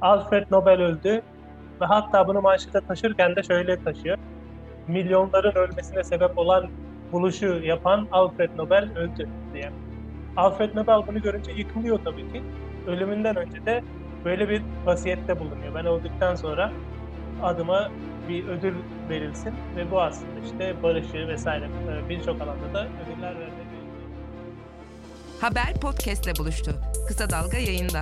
Alfred Nobel öldü ve hatta bunu manşete taşırken de şöyle taşıyor. Milyonların ölmesine sebep olan buluşu yapan Alfred Nobel öldü diye. Alfred Nobel bunu görünce yıkılıyor tabii ki. Ölümünden önce de böyle bir vasiyette bulunuyor. Ben öldükten sonra adıma bir ödül verilsin ve bu aslında işte barışı vesaire e, birçok alanda da ödüller vermeye Haber podcastle buluştu. Kısa Dalga yayında.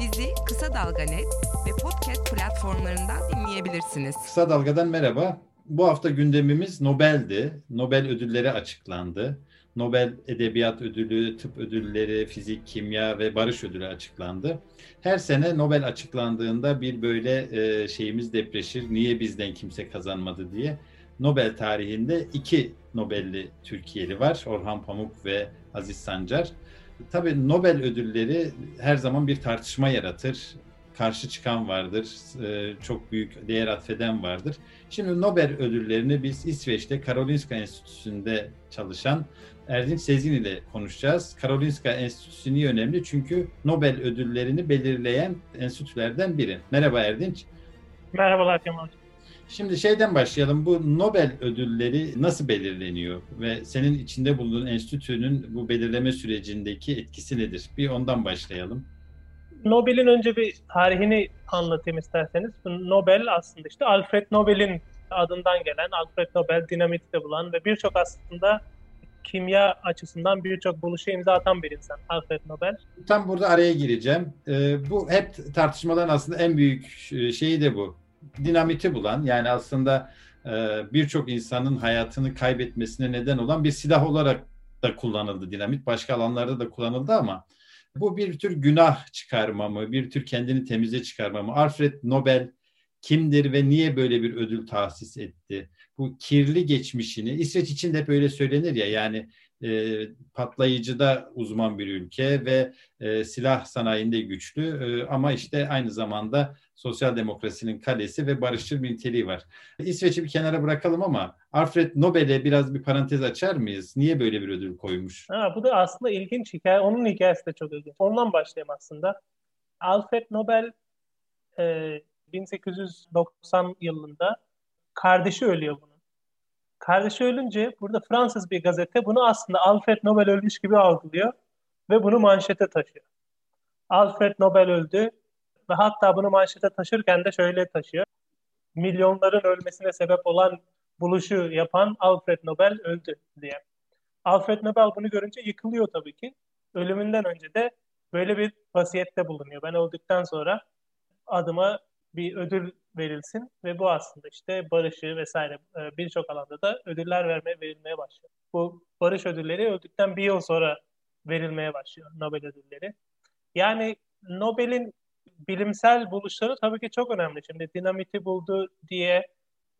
Bizi Kısa Dalga Net ve podcast platformlarından dinleyebilirsiniz. Kısa Dalga'dan merhaba. Bu hafta gündemimiz Nobel'di. Nobel ödülleri açıklandı. Nobel Edebiyat Ödülü, Tıp Ödülleri, Fizik, Kimya ve Barış Ödülü açıklandı. Her sene Nobel açıklandığında bir böyle e, şeyimiz depreşir. Niye bizden kimse kazanmadı diye. Nobel tarihinde iki Nobel'li Türkiye'li var. Orhan Pamuk ve Aziz Sancar. Tabii Nobel ödülleri her zaman bir tartışma yaratır. Karşı çıkan vardır, e, çok büyük değer atfeden vardır. Şimdi Nobel ödüllerini biz İsveç'te Karolinska Enstitüsü'nde çalışan Erdinç Sezgin ile konuşacağız. Karolinska Enstitüsü niye önemli? Çünkü Nobel ödüllerini belirleyen enstitülerden biri. Merhaba Erdinç. Merhabalar Kemal Şimdi şeyden başlayalım. Bu Nobel ödülleri nasıl belirleniyor ve senin içinde bulunduğun enstitünün bu belirleme sürecindeki etkisi nedir? Bir ondan başlayalım. Nobel'in önce bir tarihini anlatayım isterseniz. Nobel aslında işte Alfred Nobel'in adından gelen Alfred Nobel dinamitte bulan ve birçok aslında kimya açısından birçok buluşa imza atan bir insan Alfred Nobel. Tam burada araya gireceğim. Ee, bu hep tartışmaların aslında en büyük e, şeyi de bu. Dinamiti bulan yani aslında e, birçok insanın hayatını kaybetmesine neden olan bir silah olarak da kullanıldı dinamit. Başka alanlarda da kullanıldı ama bu bir tür günah çıkarma mı, bir tür kendini temize çıkarma mı? Alfred Nobel kimdir ve niye böyle bir ödül tahsis etti? Bu kirli geçmişini, İsveç için de hep öyle söylenir ya yani e, patlayıcıda uzman bir ülke ve e, silah sanayinde güçlü e, ama işte aynı zamanda sosyal demokrasinin kalesi ve barışçıl bir niteliği var. İsveç'i bir kenara bırakalım ama Alfred Nobel'e biraz bir parantez açar mıyız? Niye böyle bir ödül koymuş? Ha, bu da aslında ilginç hikaye. Onun hikayesi de çok ilginç. Ondan başlayayım aslında. Alfred Nobel e, 1890 yılında kardeşi ölüyor bunun. Kardeşi ölünce burada Fransız bir gazete bunu aslında Alfred Nobel ölmüş gibi algılıyor ve bunu manşete taşıyor. Alfred Nobel öldü ve hatta bunu manşete taşırken de şöyle taşıyor. Milyonların ölmesine sebep olan buluşu yapan Alfred Nobel öldü diye. Alfred Nobel bunu görünce yıkılıyor tabii ki. Ölümünden önce de böyle bir vasiyette bulunuyor. Ben öldükten sonra adıma bir ödül verilsin ve bu aslında işte barışı vesaire e, birçok alanda da ödüller vermeye verilmeye başlıyor. Bu barış ödülleri öldükten bir yıl sonra verilmeye başlıyor Nobel ödülleri. Yani Nobel'in bilimsel buluşları tabii ki çok önemli. Şimdi dinamiti buldu diye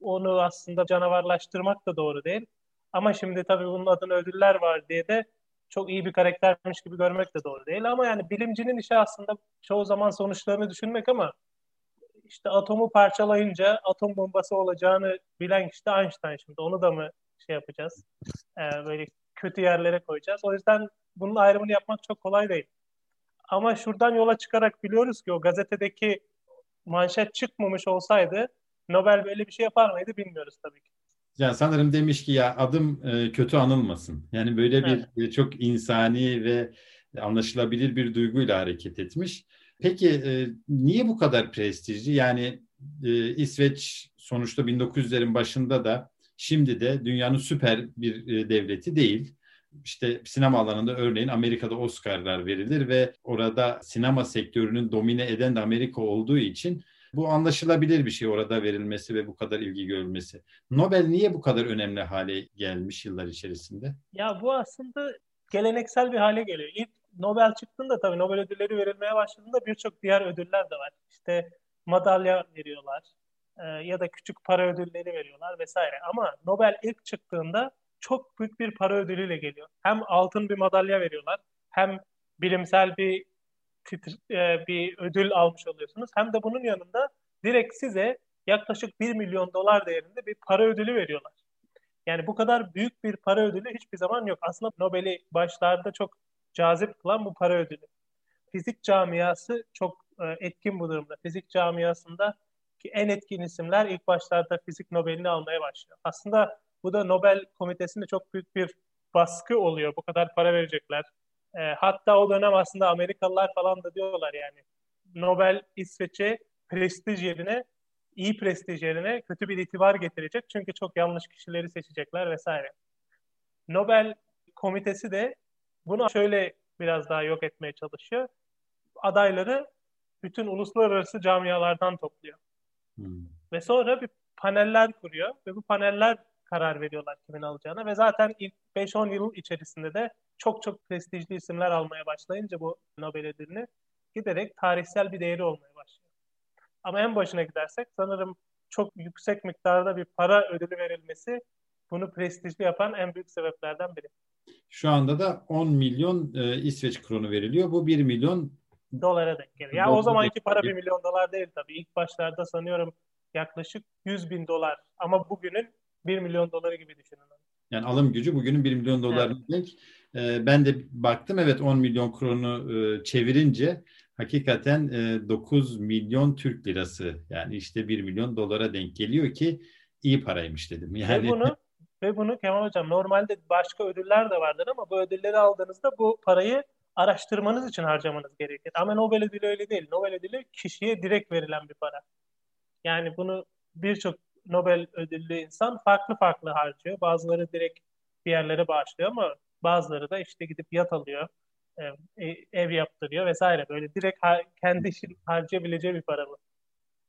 onu aslında canavarlaştırmak da doğru değil. Ama şimdi tabii bunun adına ödüller var diye de çok iyi bir karaktermiş gibi görmek de doğru değil. Ama yani bilimcinin işi aslında çoğu zaman sonuçlarını düşünmek ama işte atomu parçalayınca atom bombası olacağını bilen kişi de Einstein şimdi. Onu da mı şey yapacağız? Ee, böyle kötü yerlere koyacağız. O yüzden bunun ayrımını yapmak çok kolay değil. Ama şuradan yola çıkarak biliyoruz ki o gazetedeki manşet çıkmamış olsaydı Nobel böyle bir şey yapar mıydı bilmiyoruz tabii ki. Yani sanırım demiş ki ya adım e, kötü anılmasın. Yani böyle bir evet. E, çok insani ve anlaşılabilir bir duyguyla hareket etmiş. Peki e, niye bu kadar prestijli? Yani e, İsveç sonuçta 1900'lerin başında da şimdi de dünyanın süper bir e, devleti değil. İşte sinema alanında örneğin Amerika'da Oscar'lar verilir ve orada sinema sektörünün domine eden de Amerika olduğu için bu anlaşılabilir bir şey orada verilmesi ve bu kadar ilgi görülmesi. Nobel niye bu kadar önemli hale gelmiş yıllar içerisinde? Ya bu aslında geleneksel bir hale geliyor. İlk Nobel çıktığında tabii Nobel ödülleri verilmeye başladığında birçok diğer ödüller de var. İşte madalya veriyorlar e, ya da küçük para ödülleri veriyorlar vesaire. Ama Nobel ilk çıktığında çok büyük bir para ödülüyle geliyor. Hem altın bir madalya veriyorlar, hem bilimsel bir titr, e, bir ödül almış oluyorsunuz. Hem de bunun yanında direkt size yaklaşık 1 milyon dolar değerinde bir para ödülü veriyorlar. Yani bu kadar büyük bir para ödülü hiçbir zaman yok. Aslında Nobel'i başlarda çok cazip kılan bu para ödülü. Fizik camiası çok e, etkin bu durumda. Fizik camiasında ki en etkin isimler ilk başlarda fizik Nobel'ini almaya başlıyor. Aslında bu da Nobel komitesinde çok büyük bir baskı oluyor. Bu kadar para verecekler. E, hatta o dönem aslında Amerikalılar falan da diyorlar yani Nobel İsveç'e prestij yerine iyi prestij yerine kötü bir itibar getirecek. Çünkü çok yanlış kişileri seçecekler vesaire. Nobel komitesi de bunu şöyle biraz daha yok etmeye çalışıyor. Adayları bütün uluslararası camialardan topluyor. Hmm. Ve sonra bir paneller kuruyor ve bu paneller karar veriyorlar kimin alacağına ve zaten ilk 5-10 yıl içerisinde de çok çok prestijli isimler almaya başlayınca bu Nobel ödülünü giderek tarihsel bir değeri olmaya başlıyor. Ama en başına gidersek sanırım çok yüksek miktarda bir para ödülü verilmesi bunu prestijli yapan en büyük sebeplerden biri. Şu anda da 10 milyon e, İsveç kronu veriliyor. Bu 1 milyon dolara denk geliyor. Yani o zamanki para 1 milyon dolar değil tabii. İlk başlarda sanıyorum yaklaşık 100 bin dolar. Ama bugünün 1 milyon doları gibi düşünün. Yani alım gücü bugünün 1 milyon dolarına evet. denk. Ee, ben de baktım evet 10 milyon kronu e, çevirince hakikaten e, 9 milyon Türk lirası yani işte 1 milyon dolara denk geliyor ki iyi paraymış dedim. Yani... Ve bunu ve bunu Kemal Hocam normalde başka ödüller de vardır ama bu ödülleri aldığınızda bu parayı araştırmanız için harcamanız gerekir. Ama Nobel ödülü öyle değil. Nobel ödülü kişiye direkt verilen bir para. Yani bunu birçok Nobel ödüllü insan farklı farklı harcıyor. Bazıları direkt bir yerlere bağışlıyor ama bazıları da işte gidip yat alıyor, e, ev yaptırıyor vesaire. Böyle direkt kendi işin harcayabileceği bir para bu.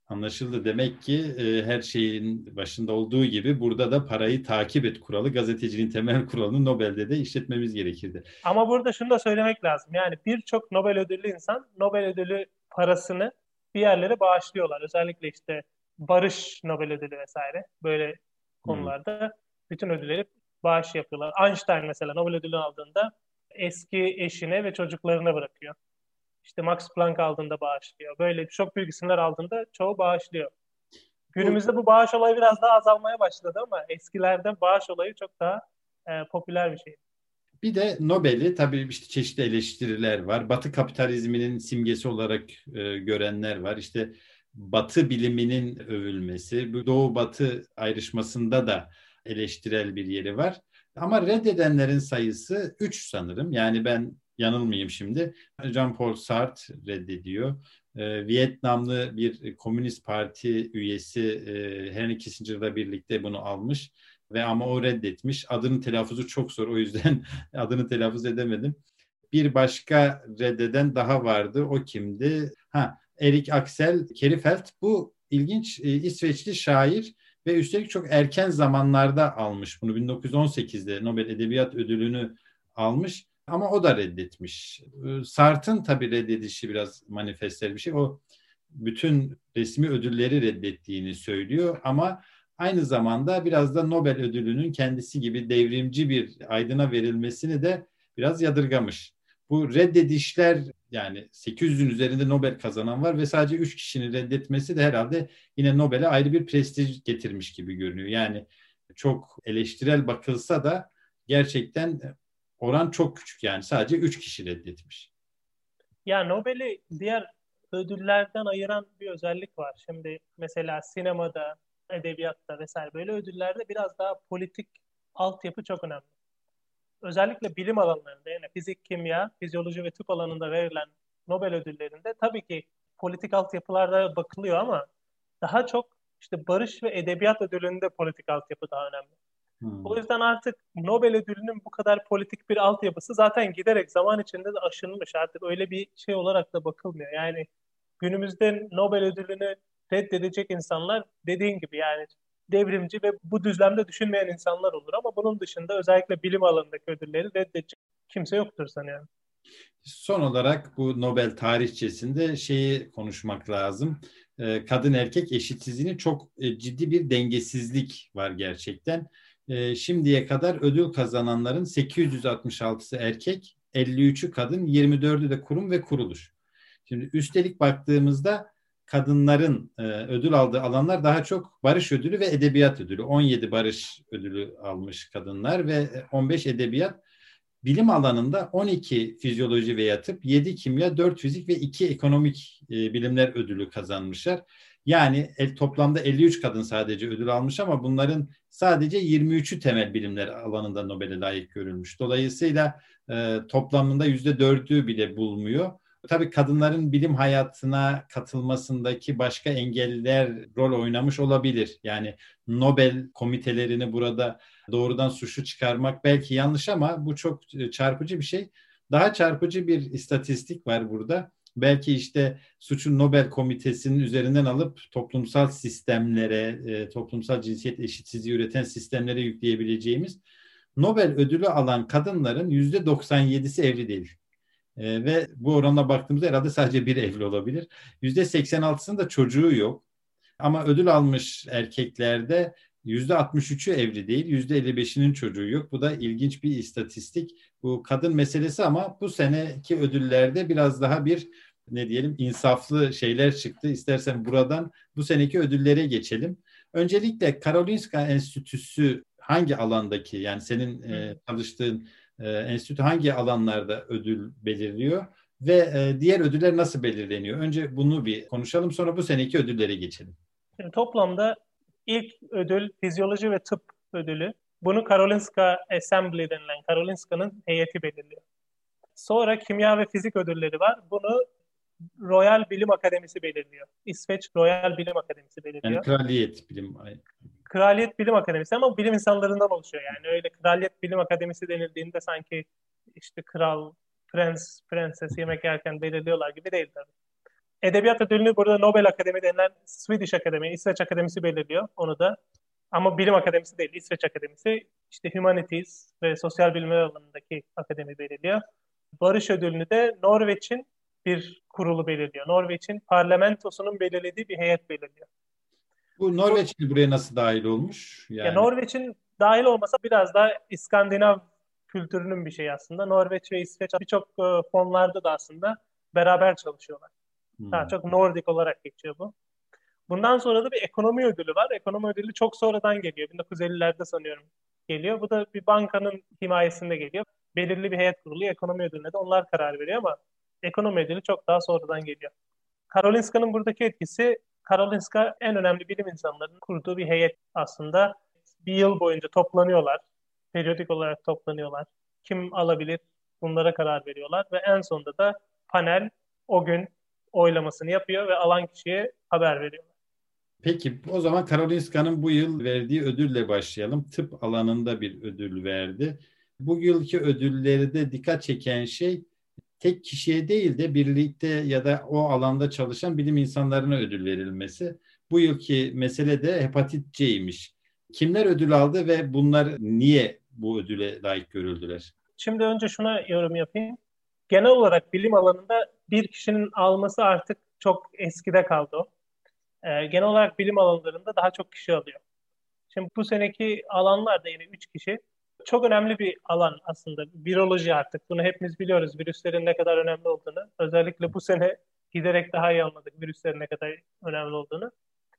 Anlaşıldı. Demek ki e, her şeyin başında olduğu gibi burada da parayı takip et kuralı gazeteciliğin temel kuralını Nobel'de de işletmemiz gerekirdi. Ama burada şunu da söylemek lazım. Yani birçok Nobel ödüllü insan Nobel ödülü parasını bir yerlere bağışlıyorlar. Özellikle işte barış Nobel ödülü vesaire böyle konularda hmm. bütün ödülleri bağış yapıyorlar. Einstein mesela Nobel ödülü aldığında eski eşine ve çocuklarına bırakıyor. İşte Max Planck aldığında bağışlıyor. Böyle çok büyük isimler aldığında çoğu bağışlıyor. Günümüzde bu bağış olayı biraz daha azalmaya başladı ama eskilerde bağış olayı çok daha e, popüler bir şey. Bir de Nobel'i tabii işte çeşitli eleştiriler var. Batı kapitalizminin simgesi olarak e, görenler var. İşte Batı biliminin övülmesi, bu Doğu Batı ayrışmasında da eleştirel bir yeri var. Ama reddedenlerin sayısı 3 sanırım. Yani ben yanılmayayım şimdi. Jean-Paul Sartre reddediyor. Ee, Vietnamlı bir komünist parti üyesi e, Henry Kissinger'la birlikte bunu almış ve ama o reddetmiş. Adının telaffuzu çok zor o yüzden adını telaffuz edemedim. Bir başka reddeden daha vardı. O kimdi? Ha, Erik Axel Kerifeld. Bu ilginç e, İsveçli şair ve üstelik çok erken zamanlarda almış bunu. 1918'de Nobel Edebiyat Ödülünü almış ama o da reddetmiş. Ee, Sart'ın tabii reddedişi biraz manifestler bir şey. O bütün resmi ödülleri reddettiğini söylüyor ama aynı zamanda biraz da Nobel ödülünün kendisi gibi devrimci bir aydına verilmesini de biraz yadırgamış. Bu reddedişler yani 800'ün üzerinde Nobel kazanan var ve sadece 3 kişinin reddetmesi de herhalde yine Nobel'e ayrı bir prestij getirmiş gibi görünüyor. Yani çok eleştirel bakılsa da gerçekten oran çok küçük yani sadece 3 kişi reddetmiş. Ya Nobel'i diğer ödüllerden ayıran bir özellik var. Şimdi mesela sinemada, edebiyatta vesaire böyle ödüllerde biraz daha politik altyapı çok önemli özellikle bilim alanlarında yani fizik, kimya, fizyoloji ve tıp alanında verilen Nobel ödüllerinde tabii ki politik altyapılarda bakılıyor ama daha çok işte barış ve edebiyat ödülünde politik altyapı daha önemli. Hmm. O yüzden artık Nobel ödülünün bu kadar politik bir altyapısı zaten giderek zaman içinde de aşınmış. Artık öyle bir şey olarak da bakılmıyor. Yani günümüzde Nobel ödülünü reddedecek insanlar dediğin gibi yani devrimci ve bu düzlemde düşünmeyen insanlar olur ama bunun dışında özellikle bilim alanındaki ödülleri reddedecek kimse yoktur sanıyorum. Son olarak bu Nobel tarihçesinde şeyi konuşmak lazım. Ee, kadın erkek eşitsizliğinin çok e, ciddi bir dengesizlik var gerçekten. Ee, şimdiye kadar ödül kazananların 866'sı erkek, 53'ü kadın, 24'ü de kurum ve kuruluş. Şimdi üstelik baktığımızda kadınların e, ödül aldığı alanlar daha çok barış ödülü ve edebiyat ödülü. 17 barış ödülü almış kadınlar ve 15 edebiyat. bilim alanında 12 fizyoloji ve tıp, 7 kimya, 4 fizik ve 2 ekonomik e, bilimler ödülü kazanmışlar. Yani el, toplamda 53 kadın sadece ödül almış ama bunların sadece 23'ü temel bilimler alanında Nobel'e layık görülmüş. Dolayısıyla e, toplamında %4'ü bile bulmuyor. Tabii kadınların bilim hayatına katılmasındaki başka engeller rol oynamış olabilir. Yani Nobel komitelerini burada doğrudan suçlu çıkarmak belki yanlış ama bu çok e, çarpıcı bir şey. Daha çarpıcı bir istatistik var burada. Belki işte suçun Nobel Komitesi'nin üzerinden alıp toplumsal sistemlere, e, toplumsal cinsiyet eşitsizliği üreten sistemlere yükleyebileceğimiz Nobel ödülü alan kadınların yüzde 97'si evli değil. E, ve bu oranla baktığımızda herhalde sadece bir evli olabilir. Yüzde 86'sının da çocuğu yok. Ama ödül almış erkeklerde yüzde 63'ü evli değil, yüzde 55'inin çocuğu yok. Bu da ilginç bir istatistik. Bu kadın meselesi ama bu seneki ödüllerde biraz daha bir ne diyelim insaflı şeyler çıktı. İstersen buradan bu seneki ödüllere geçelim. Öncelikle Karolinska Enstitüsü hangi alandaki yani senin e, çalıştığın e, enstitü hangi alanlarda ödül belirliyor ve e, diğer ödüller nasıl belirleniyor? Önce bunu bir konuşalım sonra bu seneki ödüllere geçelim. Şimdi toplamda ilk ödül fizyoloji ve tıp ödülü. Bunu Karolinska Assembly denilen Karolinska'nın heyeti belirliyor. Sonra kimya ve fizik ödülleri var. Bunu Royal Bilim Akademisi belirliyor. İsveç Royal Bilim Akademisi belirliyor. Yani kraliyet bilim Kraliyet Bilim Akademisi ama bilim insanlarından oluşuyor yani. Öyle Kraliyet Bilim Akademisi denildiğinde sanki işte kral, prens, prenses yemek yerken belirliyorlar gibi değil tabii. Edebiyat ödülünü burada Nobel Akademi denilen Swedish Akademi, İsveç Akademisi belirliyor onu da. Ama bilim akademisi değil, İsveç Akademisi. işte Humanities ve sosyal bilimler alanındaki akademi belirliyor. Barış ödülünü de Norveç'in bir kurulu belirliyor. Norveç'in parlamentosunun belirlediği bir heyet belirliyor. Bu Norveç buraya nasıl dahil olmuş? Yani... Ya Norveç'in dahil olmasa biraz daha İskandinav kültürünün bir şey aslında. Norveç ve İsveç birçok e, fonlarda da aslında beraber çalışıyorlar. Hmm. Daha çok Nordik olarak geçiyor bu. Bundan sonra da bir ekonomi ödülü var. Ekonomi ödülü çok sonradan geliyor. 1950'lerde sanıyorum geliyor. Bu da bir bankanın himayesinde geliyor. Belirli bir heyet kurulu ekonomi ödülüne de onlar karar veriyor ama ekonomi ödülü çok daha sonradan geliyor. Karolinska'nın buradaki etkisi Karolinska en önemli bilim insanlarının kurduğu bir heyet aslında. Bir yıl boyunca toplanıyorlar. Periyodik olarak toplanıyorlar. Kim alabilir bunlara karar veriyorlar ve en sonunda da panel o gün oylamasını yapıyor ve alan kişiye haber veriyor. Peki o zaman Karolinska'nın bu yıl verdiği ödülle başlayalım. Tıp alanında bir ödül verdi. Bu yılki ödülleri de dikkat çeken şey tek kişiye değil de birlikte ya da o alanda çalışan bilim insanlarına ödül verilmesi. Bu yılki mesele de hepatit C'ymiş. Kimler ödül aldı ve bunlar niye bu ödüle layık görüldüler? Şimdi önce şuna yorum yapayım. Genel olarak bilim alanında bir kişinin alması artık çok eskide kaldı. Ee, genel olarak bilim alanlarında daha çok kişi alıyor. Şimdi bu seneki alanlar da yine 3 kişi çok önemli bir alan aslında. Viroloji artık. Bunu hepimiz biliyoruz. Virüslerin ne kadar önemli olduğunu. Özellikle bu sene giderek daha iyi anladık virüslerin ne kadar önemli olduğunu.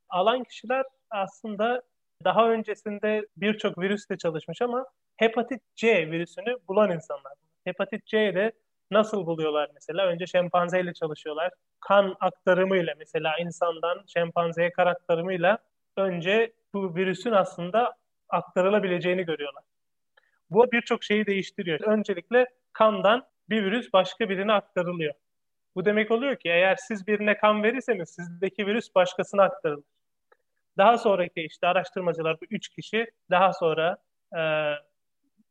Alan kişiler aslında daha öncesinde birçok virüsle çalışmış ama hepatit C virüsünü bulan insanlar. Hepatit C'de nasıl buluyorlar mesela? Önce şempanzeyle çalışıyorlar. Kan aktarımıyla mesela insandan şempanzeye kan aktarımıyla önce bu virüsün aslında aktarılabileceğini görüyorlar. Bu birçok şeyi değiştiriyor. Öncelikle kandan bir virüs başka birine aktarılıyor. Bu demek oluyor ki eğer siz birine kan verirseniz sizdeki virüs başkasına aktarılır. Daha sonraki işte araştırmacılar bu üç kişi daha sonra e,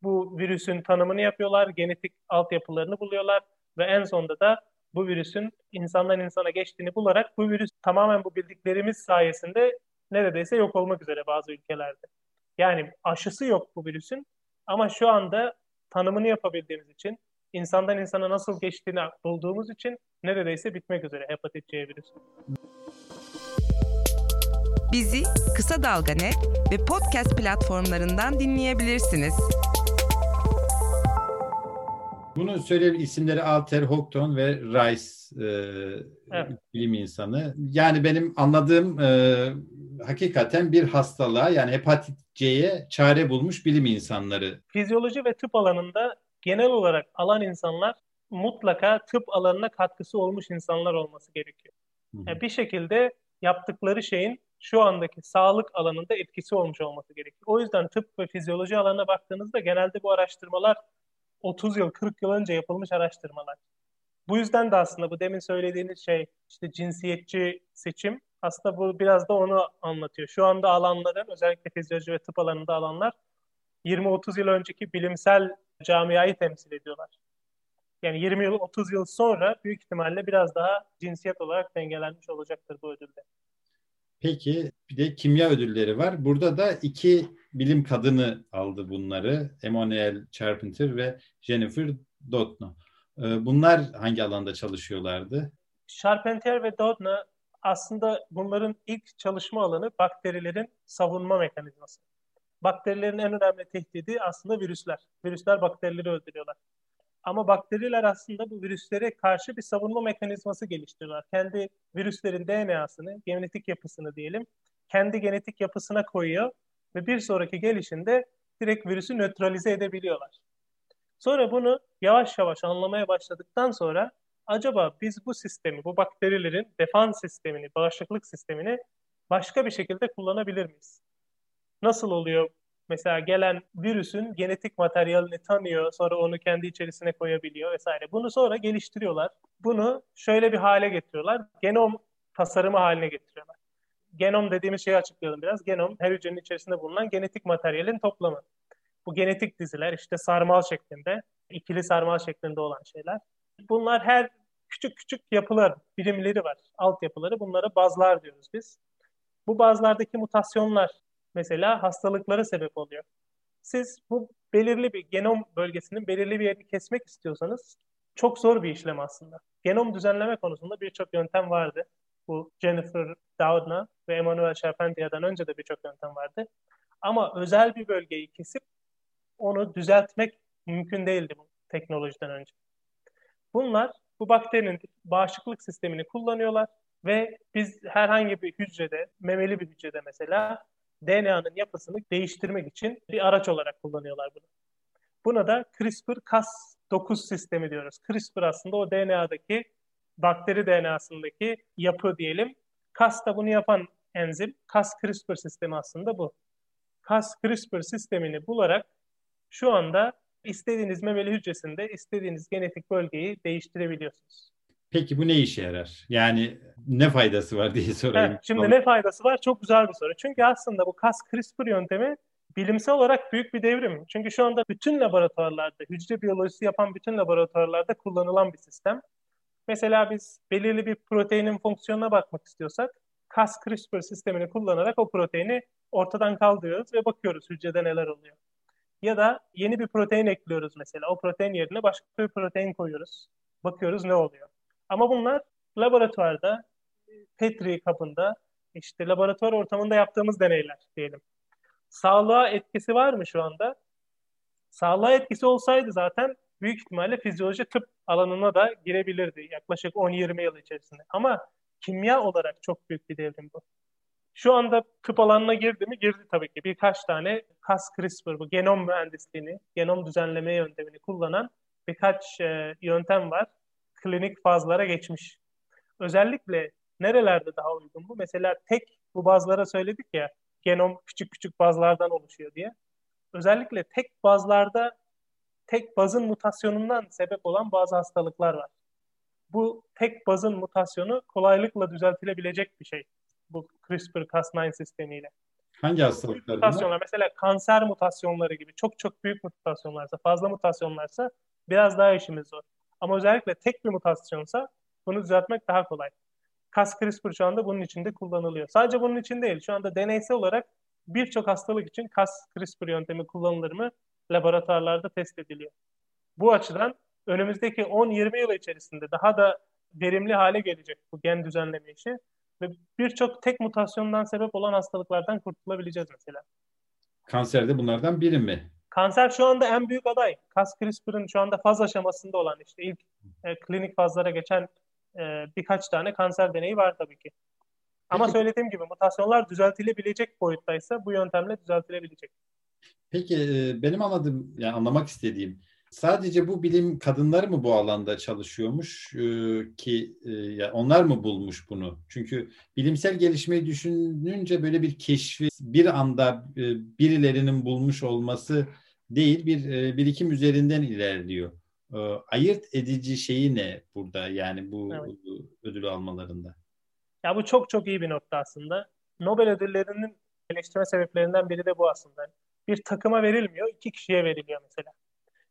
bu virüsün tanımını yapıyorlar, genetik altyapılarını buluyorlar ve en sonunda da bu virüsün insandan insana geçtiğini bularak bu virüs tamamen bu bildiklerimiz sayesinde neredeyse yok olmak üzere bazı ülkelerde. Yani aşısı yok bu virüsün ama şu anda tanımını yapabildiğimiz için, insandan insana nasıl geçtiğini bulduğumuz için neredeyse bitmek üzere hepatit C virüsü. Bizi Kısa Dalga ve podcast platformlarından dinleyebilirsiniz. Bunu söyleyelim isimleri Alter, Houghton ve Rice e, evet. bilim insanı. Yani benim anladığım e, hakikaten bir hastalığa yani hepatit C'ye çare bulmuş bilim insanları. Fizyoloji ve tıp alanında genel olarak alan insanlar mutlaka tıp alanına katkısı olmuş insanlar olması gerekiyor. Yani bir şekilde yaptıkları şeyin şu andaki sağlık alanında etkisi olmuş olması gerekiyor. O yüzden tıp ve fizyoloji alanına baktığınızda genelde bu araştırmalar 30 yıl, 40 yıl önce yapılmış araştırmalar. Bu yüzden de aslında bu demin söylediğiniz şey işte cinsiyetçi seçim aslında bu biraz da onu anlatıyor. Şu anda alanların özellikle fizyoloji ve tıp alanında alanlar 20-30 yıl önceki bilimsel camiayı temsil ediyorlar. Yani 20 yıl 30 yıl sonra büyük ihtimalle biraz daha cinsiyet olarak dengelenmiş olacaktır bu ödülde. Peki bir de kimya ödülleri var. Burada da iki bilim kadını aldı bunları. Emmanuel Charpentier ve Jennifer Doudna. Ee, bunlar hangi alanda çalışıyorlardı? Charpentier ve Doudna aslında bunların ilk çalışma alanı bakterilerin savunma mekanizması. Bakterilerin en önemli tehdidi aslında virüsler. Virüsler bakterileri öldürüyorlar. Ama bakteriler aslında bu virüslere karşı bir savunma mekanizması geliştiriyorlar. Kendi virüslerin DNA'sını, genetik yapısını diyelim, kendi genetik yapısına koyuyor ve bir sonraki gelişinde direkt virüsü nötralize edebiliyorlar. Sonra bunu yavaş yavaş anlamaya başladıktan sonra acaba biz bu sistemi, bu bakterilerin defans sistemini, bağışıklık sistemini başka bir şekilde kullanabilir miyiz? Nasıl oluyor Mesela gelen virüsün genetik materyalini tanıyor, sonra onu kendi içerisine koyabiliyor vesaire. Bunu sonra geliştiriyorlar. Bunu şöyle bir hale getiriyorlar. Genom tasarımı haline getiriyorlar. Genom dediğimiz şeyi açıklayalım biraz. Genom her hücrenin içerisinde bulunan genetik materyalin toplamı. Bu genetik diziler işte sarmal şeklinde, ikili sarmal şeklinde olan şeyler. Bunlar her küçük küçük yapılar, birimleri var. Altyapıları. Bunlara bazlar diyoruz biz. Bu bazlardaki mutasyonlar mesela hastalıklara sebep oluyor. Siz bu belirli bir genom bölgesinin belirli bir yerini kesmek istiyorsanız çok zor bir işlem aslında. Genom düzenleme konusunda birçok yöntem vardı. Bu Jennifer Doudna ve Emmanuel Charpentier'den önce de birçok yöntem vardı. Ama özel bir bölgeyi kesip onu düzeltmek mümkün değildi bu teknolojiden önce. Bunlar bu bakterinin bağışıklık sistemini kullanıyorlar ve biz herhangi bir hücrede, memeli bir hücrede mesela DNA'nın yapısını değiştirmek için bir araç olarak kullanıyorlar bunu. Buna da CRISPR-Cas9 sistemi diyoruz. CRISPR aslında o DNA'daki bakteri DNA'sındaki yapı diyelim. Cas da bunu yapan enzim. Cas-CRISPR sistemi aslında bu. Cas-CRISPR sistemini bularak şu anda istediğiniz memeli hücresinde istediğiniz genetik bölgeyi değiştirebiliyorsunuz. Peki bu ne işe yarar? Yani ne faydası var diye sorayım. Evet, şimdi ne faydası var? Çok güzel bir soru. Çünkü aslında bu Cas CRISPR yöntemi bilimsel olarak büyük bir devrim. Çünkü şu anda bütün laboratuvarlarda, hücre biyolojisi yapan bütün laboratuvarlarda kullanılan bir sistem. Mesela biz belirli bir proteinin fonksiyonuna bakmak istiyorsak Cas CRISPR sistemini kullanarak o proteini ortadan kaldırıyoruz ve bakıyoruz hücrede neler oluyor. Ya da yeni bir protein ekliyoruz mesela. O protein yerine başka bir protein koyuyoruz. Bakıyoruz ne oluyor. Ama bunlar laboratuvarda, Petri kabında, işte laboratuvar ortamında yaptığımız deneyler diyelim. Sağlığa etkisi var mı şu anda? Sağlığa etkisi olsaydı zaten büyük ihtimalle fizyoloji tıp alanına da girebilirdi yaklaşık 10-20 yıl içerisinde. Ama kimya olarak çok büyük bir devrim bu. Şu anda tıp alanına girdi mi? Girdi tabii ki. Birkaç tane Cas CRISPR, bu genom mühendisliğini, genom düzenleme yöntemini kullanan birkaç e, yöntem var klinik fazlara geçmiş. Özellikle nerelerde daha uygun bu? Mesela tek bu bazlara söyledik ya genom küçük küçük bazlardan oluşuyor diye. Özellikle tek bazlarda tek bazın mutasyonundan sebep olan bazı hastalıklar var. Bu tek bazın mutasyonu kolaylıkla düzeltilebilecek bir şey. Bu CRISPR-Cas9 sistemiyle. Hangi hastalıklar mutasyonlar, Mesela kanser mutasyonları gibi çok çok büyük mutasyonlarsa, fazla mutasyonlarsa biraz daha işimiz zor. Ama özellikle tek bir mutasyonsa bunu düzeltmek daha kolay. Cas CRISPR şu anda bunun içinde kullanılıyor. Sadece bunun için değil. Şu anda deneysel olarak birçok hastalık için Cas CRISPR yöntemi kullanılır mı laboratuvarlarda test ediliyor. Bu açıdan önümüzdeki 10-20 yıl içerisinde daha da verimli hale gelecek bu gen düzenleme işi ve birçok tek mutasyondan sebep olan hastalıklardan kurtulabileceğiz mesela. Kanser de bunlardan biri mi? Kanser şu anda en büyük aday. Cas CRISPR'ın şu anda faz aşamasında olan işte ilk e, klinik fazlara geçen e, birkaç tane kanser deneyi var tabii ki. Ama Peki. söylediğim gibi mutasyonlar düzeltilebilecek boyuttaysa bu yöntemle düzeltilebilecek. Peki e, benim anladığım, yani anlamak istediğim Sadece bu bilim kadınları mı bu alanda çalışıyormuş e, ki e, onlar mı bulmuş bunu? Çünkü bilimsel gelişmeyi düşününce böyle bir keşfi bir anda birilerinin bulmuş olması değil bir birikim üzerinden ilerliyor. Ayırt edici şeyi ne burada yani bu, evet. ödülü almalarında? Ya bu çok çok iyi bir nokta aslında. Nobel ödüllerinin eleştirme sebeplerinden biri de bu aslında. Bir takıma verilmiyor, iki kişiye veriliyor mesela.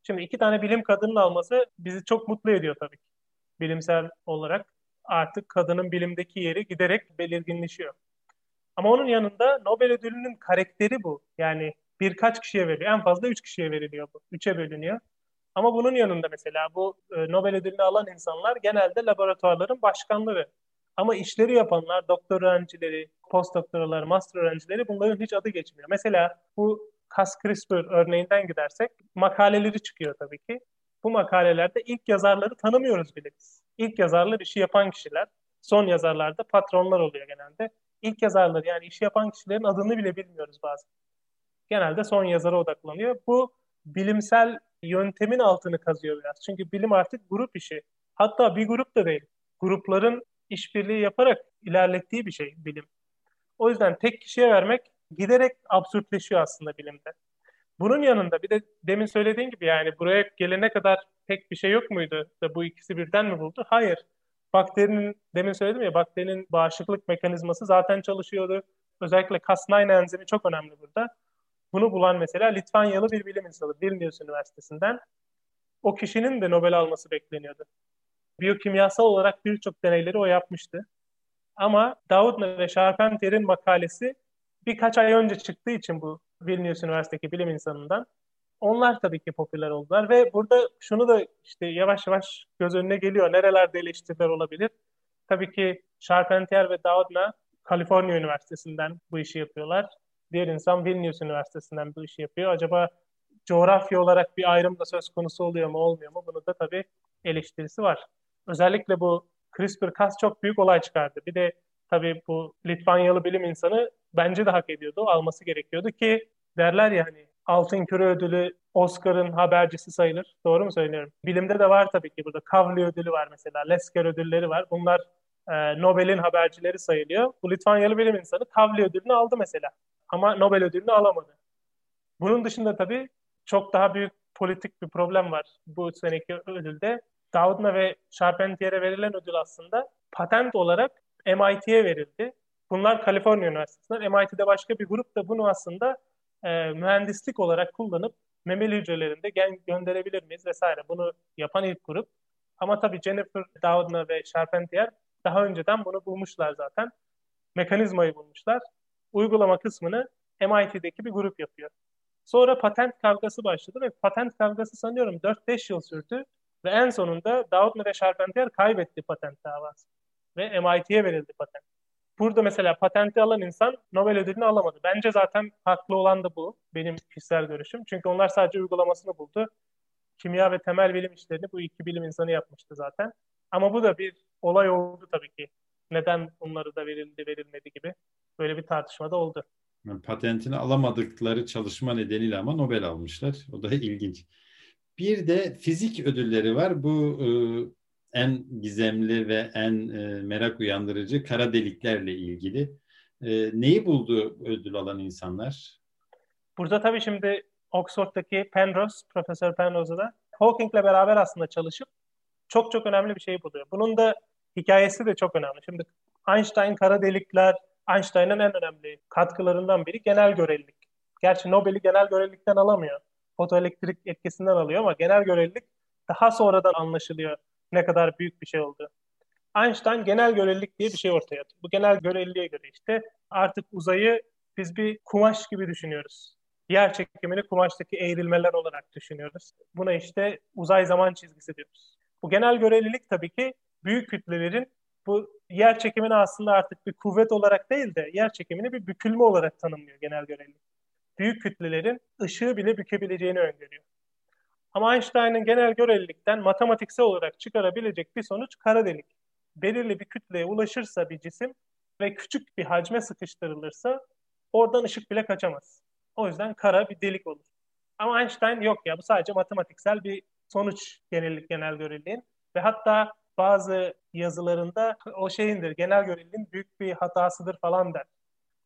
Şimdi iki tane bilim kadının alması bizi çok mutlu ediyor tabii ki. Bilimsel olarak artık kadının bilimdeki yeri giderek belirginleşiyor. Ama onun yanında Nobel ödülünün karakteri bu. Yani birkaç kişiye veriliyor. En fazla üç kişiye veriliyor bu. Üçe bölünüyor. Ama bunun yanında mesela bu e, Nobel ödülünü alan insanlar genelde laboratuvarların başkanları. Ama işleri yapanlar, doktor öğrencileri, postdoktoralar, master öğrencileri bunların hiç adı geçmiyor. Mesela bu Cas CRISPR örneğinden gidersek makaleleri çıkıyor tabii ki. Bu makalelerde ilk yazarları tanımıyoruz bile biz. İlk yazarlar işi yapan kişiler. Son yazarlarda patronlar oluyor genelde. İlk yazarlar yani işi yapan kişilerin adını bile bilmiyoruz bazen. Genelde son yazara odaklanıyor. Bu bilimsel yöntemin altını kazıyor biraz. Çünkü bilim artık grup işi. Hatta bir grup da değil. Grupların işbirliği yaparak ilerlettiği bir şey bilim. O yüzden tek kişiye vermek giderek absürtleşiyor aslında bilimde. Bunun yanında bir de demin söylediğin gibi yani buraya gelene kadar pek bir şey yok muydu da bu ikisi birden mi buldu? Hayır. Bakterinin demin söyledim ya bakterinin bağışıklık mekanizması zaten çalışıyordu. Özellikle Cas9 enzimi çok önemli burada. Bunu bulan mesela Litvanyalı bir bilim insanı Vilnius Üniversitesi'nden. O kişinin de Nobel alması bekleniyordu. Biyokimyasal olarak birçok deneyleri o yapmıştı. Ama Doudna ve Charpentier'in makalesi birkaç ay önce çıktığı için bu Vilnius Üniversitesi bilim insanından onlar tabii ki popüler oldular ve burada şunu da işte yavaş yavaş göz önüne geliyor. Nerelerde eleştiriler olabilir? Tabii ki Charpentier ve Doudna Kaliforniya Üniversitesi'nden bu işi yapıyorlar. Diğer insan Vilnius Üniversitesi'nden bu işi yapıyor. Acaba coğrafya olarak bir ayrım da söz konusu oluyor mu olmuyor mu? Bunu da tabii eleştirisi var. Özellikle bu CRISPR-Cas çok büyük olay çıkardı. Bir de tabii bu Litvanyalı bilim insanı bence de hak ediyordu. Alması gerekiyordu ki derler ya hani Altın Küre ödülü Oscar'ın habercisi sayılır. Doğru mu söylüyorum? Bilimde de var tabii ki burada. Kavli ödülü var mesela. Lesker ödülleri var. Bunlar e, Nobel'in habercileri sayılıyor. Bu Litvanyalı bilim insanı Kavli ödülünü aldı mesela. Ama Nobel ödülünü alamadı. Bunun dışında tabii çok daha büyük politik bir problem var bu seneki ödülde. Doudna ve Charpentier'e verilen ödül aslında patent olarak MIT'ye verildi. Bunlar Kaliforniya Üniversitesi'nden. MIT'de başka bir grup da bunu aslında e, mühendislik olarak kullanıp memeli hücrelerinde gen gönderebilir miyiz vesaire. Bunu yapan ilk grup. Ama tabii Jennifer Doudna ve Charpentier daha önceden bunu bulmuşlar zaten. Mekanizmayı bulmuşlar. Uygulama kısmını MIT'deki bir grup yapıyor. Sonra patent kavgası başladı ve patent kavgası sanıyorum 4-5 yıl sürdü. Ve en sonunda Doudna ve Charpentier kaybetti patent davası. Ve MIT'ye verildi patent. Burada mesela patenti alan insan Nobel ödülünü alamadı. Bence zaten haklı olan da bu. Benim kişisel görüşüm. Çünkü onlar sadece uygulamasını buldu. Kimya ve temel bilim işlerini bu iki bilim insanı yapmıştı zaten. Ama bu da bir olay oldu tabii ki. Neden bunları da verildi verilmedi gibi. Böyle bir tartışma da oldu. Patentini alamadıkları çalışma nedeniyle ama Nobel almışlar. O da ilginç. Bir de fizik ödülleri var. Bu e, en gizemli ve en e, merak uyandırıcı kara deliklerle ilgili. E, neyi buldu ödül alan insanlar? Burada tabii şimdi Oxford'daki Penrose, Profesör Penrose'da da Hawking'le beraber aslında çalışıp çok çok önemli bir şey buluyor. Bunun da hikayesi de çok önemli. Şimdi Einstein kara delikler, Einstein'ın en önemli katkılarından biri genel görelilik. Gerçi Nobel'i genel görelilikten alamıyor. Fotoelektrik etkisinden alıyor ama genel görelilik daha sonradan anlaşılıyor ne kadar büyük bir şey oldu. Einstein genel görelilik diye bir şey ortaya attı. Bu genel göreliliğe göre işte artık uzayı biz bir kumaş gibi düşünüyoruz. Yer çekimini kumaştaki eğrilmeler olarak düşünüyoruz. Buna işte uzay zaman çizgisi diyoruz. Bu genel görelilik tabii ki büyük kütlelerin bu yer çekimini aslında artık bir kuvvet olarak değil de yer çekimini bir bükülme olarak tanımlıyor genel görelilik. Büyük kütlelerin ışığı bile bükebileceğini öngörüyor. Ama Einstein'ın genel görelilikten matematiksel olarak çıkarabilecek bir sonuç kara delik. Belirli bir kütleye ulaşırsa bir cisim ve küçük bir hacme sıkıştırılırsa oradan ışık bile kaçamaz. O yüzden kara bir delik olur. Ama Einstein yok ya bu sadece matematiksel bir sonuç genellik genel göreliğin ve hatta bazı yazılarında o şeyindir, genel göreliğin büyük bir hatasıdır falan der.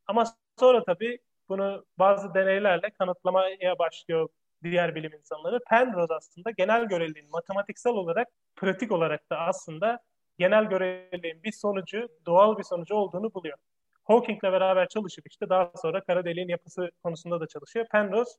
Ama sonra tabii bunu bazı deneylerle kanıtlamaya başlıyor diğer bilim insanları. Penrose aslında genel göreliğin matematiksel olarak, pratik olarak da aslında genel göreliğin bir sonucu, doğal bir sonucu olduğunu buluyor. Hawking'le beraber çalışıp işte daha sonra kara deliğin yapısı konusunda da çalışıyor. Penrose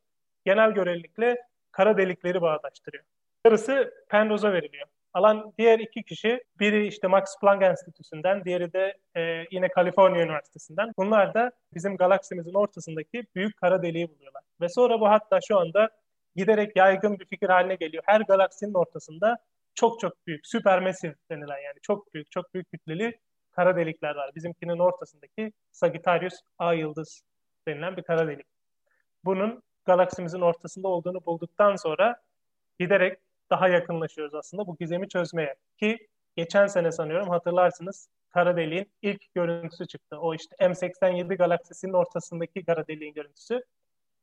genel görelilikle kara delikleri bağdaştırıyor. Yarısı Penrose'a veriliyor. Alan diğer iki kişi, biri işte Max Planck Enstitüsü'nden, diğeri de e, yine Kaliforniya Üniversitesi'nden. Bunlar da bizim galaksimizin ortasındaki büyük kara deliği buluyorlar. Ve sonra bu hatta şu anda giderek yaygın bir fikir haline geliyor. Her galaksinin ortasında çok çok büyük, süpermesiv denilen yani çok büyük, çok büyük kütleli kara delikler var. Bizimkinin ortasındaki Sagittarius A yıldız denilen bir kara delik. Bunun galaksimizin ortasında olduğunu bulduktan sonra giderek daha yakınlaşıyoruz aslında bu gizemi çözmeye. Ki geçen sene sanıyorum hatırlarsınız kara deliğin ilk görüntüsü çıktı. O işte M87 galaksisinin ortasındaki kara deliğin görüntüsü.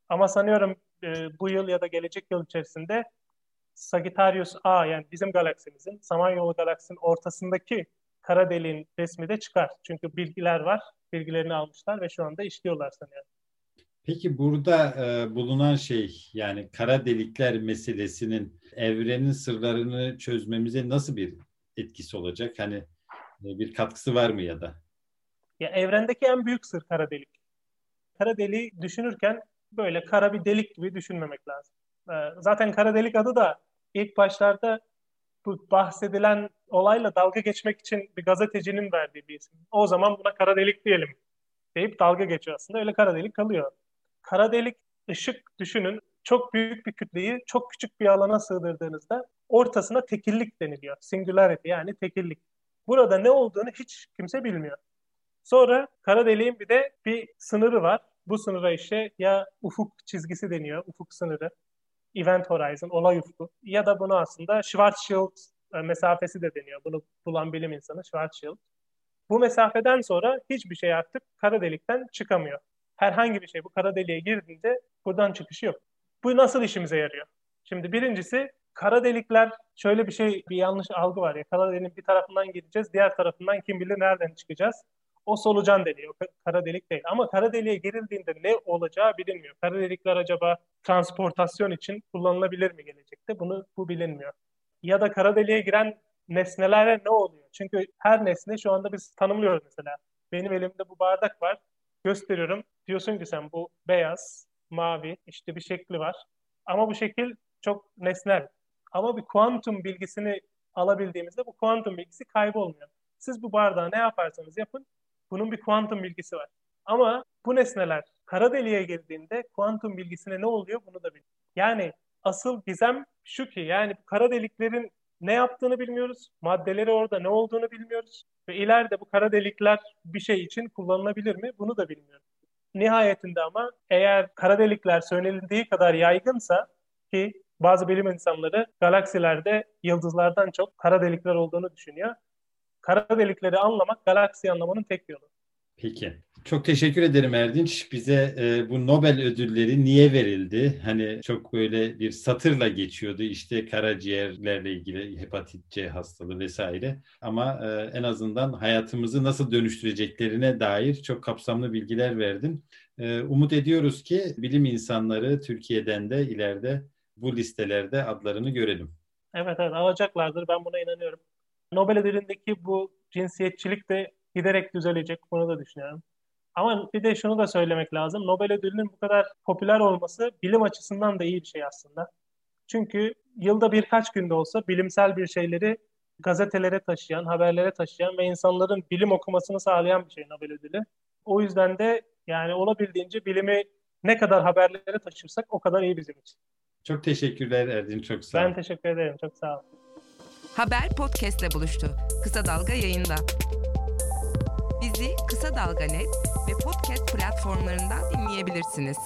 Ama sanıyorum e, bu yıl ya da gelecek yıl içerisinde Sagittarius A yani bizim galaksimizin Samanyolu galaksinin ortasındaki kara deliğin resmi de çıkar. Çünkü bilgiler var. Bilgilerini almışlar ve şu anda işliyorlar sanıyorum. Peki burada e, bulunan şey yani kara delikler meselesinin evrenin sırlarını çözmemize nasıl bir etkisi olacak? Hani e, bir katkısı var mı ya da? Ya evrendeki en büyük sır kara delik. Kara deliği düşünürken böyle kara bir delik gibi düşünmemek lazım. E, zaten kara delik adı da ilk başlarda bu bahsedilen olayla dalga geçmek için bir gazetecinin verdiği bir isim. O zaman buna kara delik diyelim deyip dalga geçiyor aslında. Öyle kara delik kalıyor. Kara delik ışık düşünün çok büyük bir kütleyi çok küçük bir alana sığdırdığınızda ortasına tekillik deniliyor. Singularity yani tekillik. Burada ne olduğunu hiç kimse bilmiyor. Sonra kara deliğin bir de bir sınırı var. Bu sınıra işte ya ufuk çizgisi deniyor, ufuk sınırı, event horizon, olay ufku ya da bunu aslında Schwarzschild e, mesafesi de deniyor. Bunu bulan bilim insanı Schwarzschild. Bu mesafeden sonra hiçbir şey artık kara delikten çıkamıyor herhangi bir şey bu kara deliğe girdiğinde buradan çıkışı yok. Bu nasıl işimize yarıyor? Şimdi birincisi kara delikler şöyle bir şey bir yanlış algı var ya kara deliğin bir tarafından gireceğiz diğer tarafından kim bilir nereden çıkacağız. O solucan deliği, o kara delik değil. Ama kara deliğe girildiğinde ne olacağı bilinmiyor. Kara delikler acaba transportasyon için kullanılabilir mi gelecekte? Bunu bu bilinmiyor. Ya da kara deliğe giren nesnelere ne oluyor? Çünkü her nesne şu anda biz tanımlıyoruz mesela. Benim elimde bu bardak var. Gösteriyorum. Diyorsun ki sen bu beyaz, mavi, işte bir şekli var. Ama bu şekil çok nesnel. Ama bir kuantum bilgisini alabildiğimizde bu kuantum bilgisi kaybolmuyor. Siz bu bardağı ne yaparsanız yapın, bunun bir kuantum bilgisi var. Ama bu nesneler kara deliğe girdiğinde kuantum bilgisine ne oluyor bunu da bilmiyoruz. Yani asıl gizem şu ki yani kara deliklerin ne yaptığını bilmiyoruz. Maddeleri orada ne olduğunu bilmiyoruz. Ve ileride bu kara delikler bir şey için kullanılabilir mi? Bunu da bilmiyoruz. Nihayetinde ama eğer kara delikler söylenildiği kadar yaygınsa ki bazı bilim insanları galaksilerde yıldızlardan çok kara delikler olduğunu düşünüyor. Kara delikleri anlamak galaksi anlamanın tek yolu. Peki. Çok teşekkür ederim Erdinç. Bize e, bu Nobel ödülleri niye verildi? Hani çok böyle bir satırla geçiyordu işte karaciğerlerle ilgili hepatit C hastalığı vesaire. Ama e, en azından hayatımızı nasıl dönüştüreceklerine dair çok kapsamlı bilgiler verdin. E, umut ediyoruz ki bilim insanları Türkiye'den de ileride bu listelerde adlarını görelim. Evet evet alacaklardır ben buna inanıyorum. Nobel ödülündeki bu cinsiyetçilik de giderek düzelecek bunu da düşünüyorum. Ama bir de şunu da söylemek lazım. Nobel ödülünün bu kadar popüler olması bilim açısından da iyi bir şey aslında. Çünkü yılda birkaç günde olsa bilimsel bir şeyleri gazetelere taşıyan, haberlere taşıyan ve insanların bilim okumasını sağlayan bir şey Nobel ödülü. O yüzden de yani olabildiğince bilimi ne kadar haberlere taşırsak o kadar iyi bizim için. Çok teşekkürler Erdin, çok sağ ol. Ben teşekkür ederim, çok sağ ol. Haber podcastle buluştu. Kısa Dalga yayında. Bizi Kısa Dalga Net ve podcast platformlarından dinleyebilirsiniz.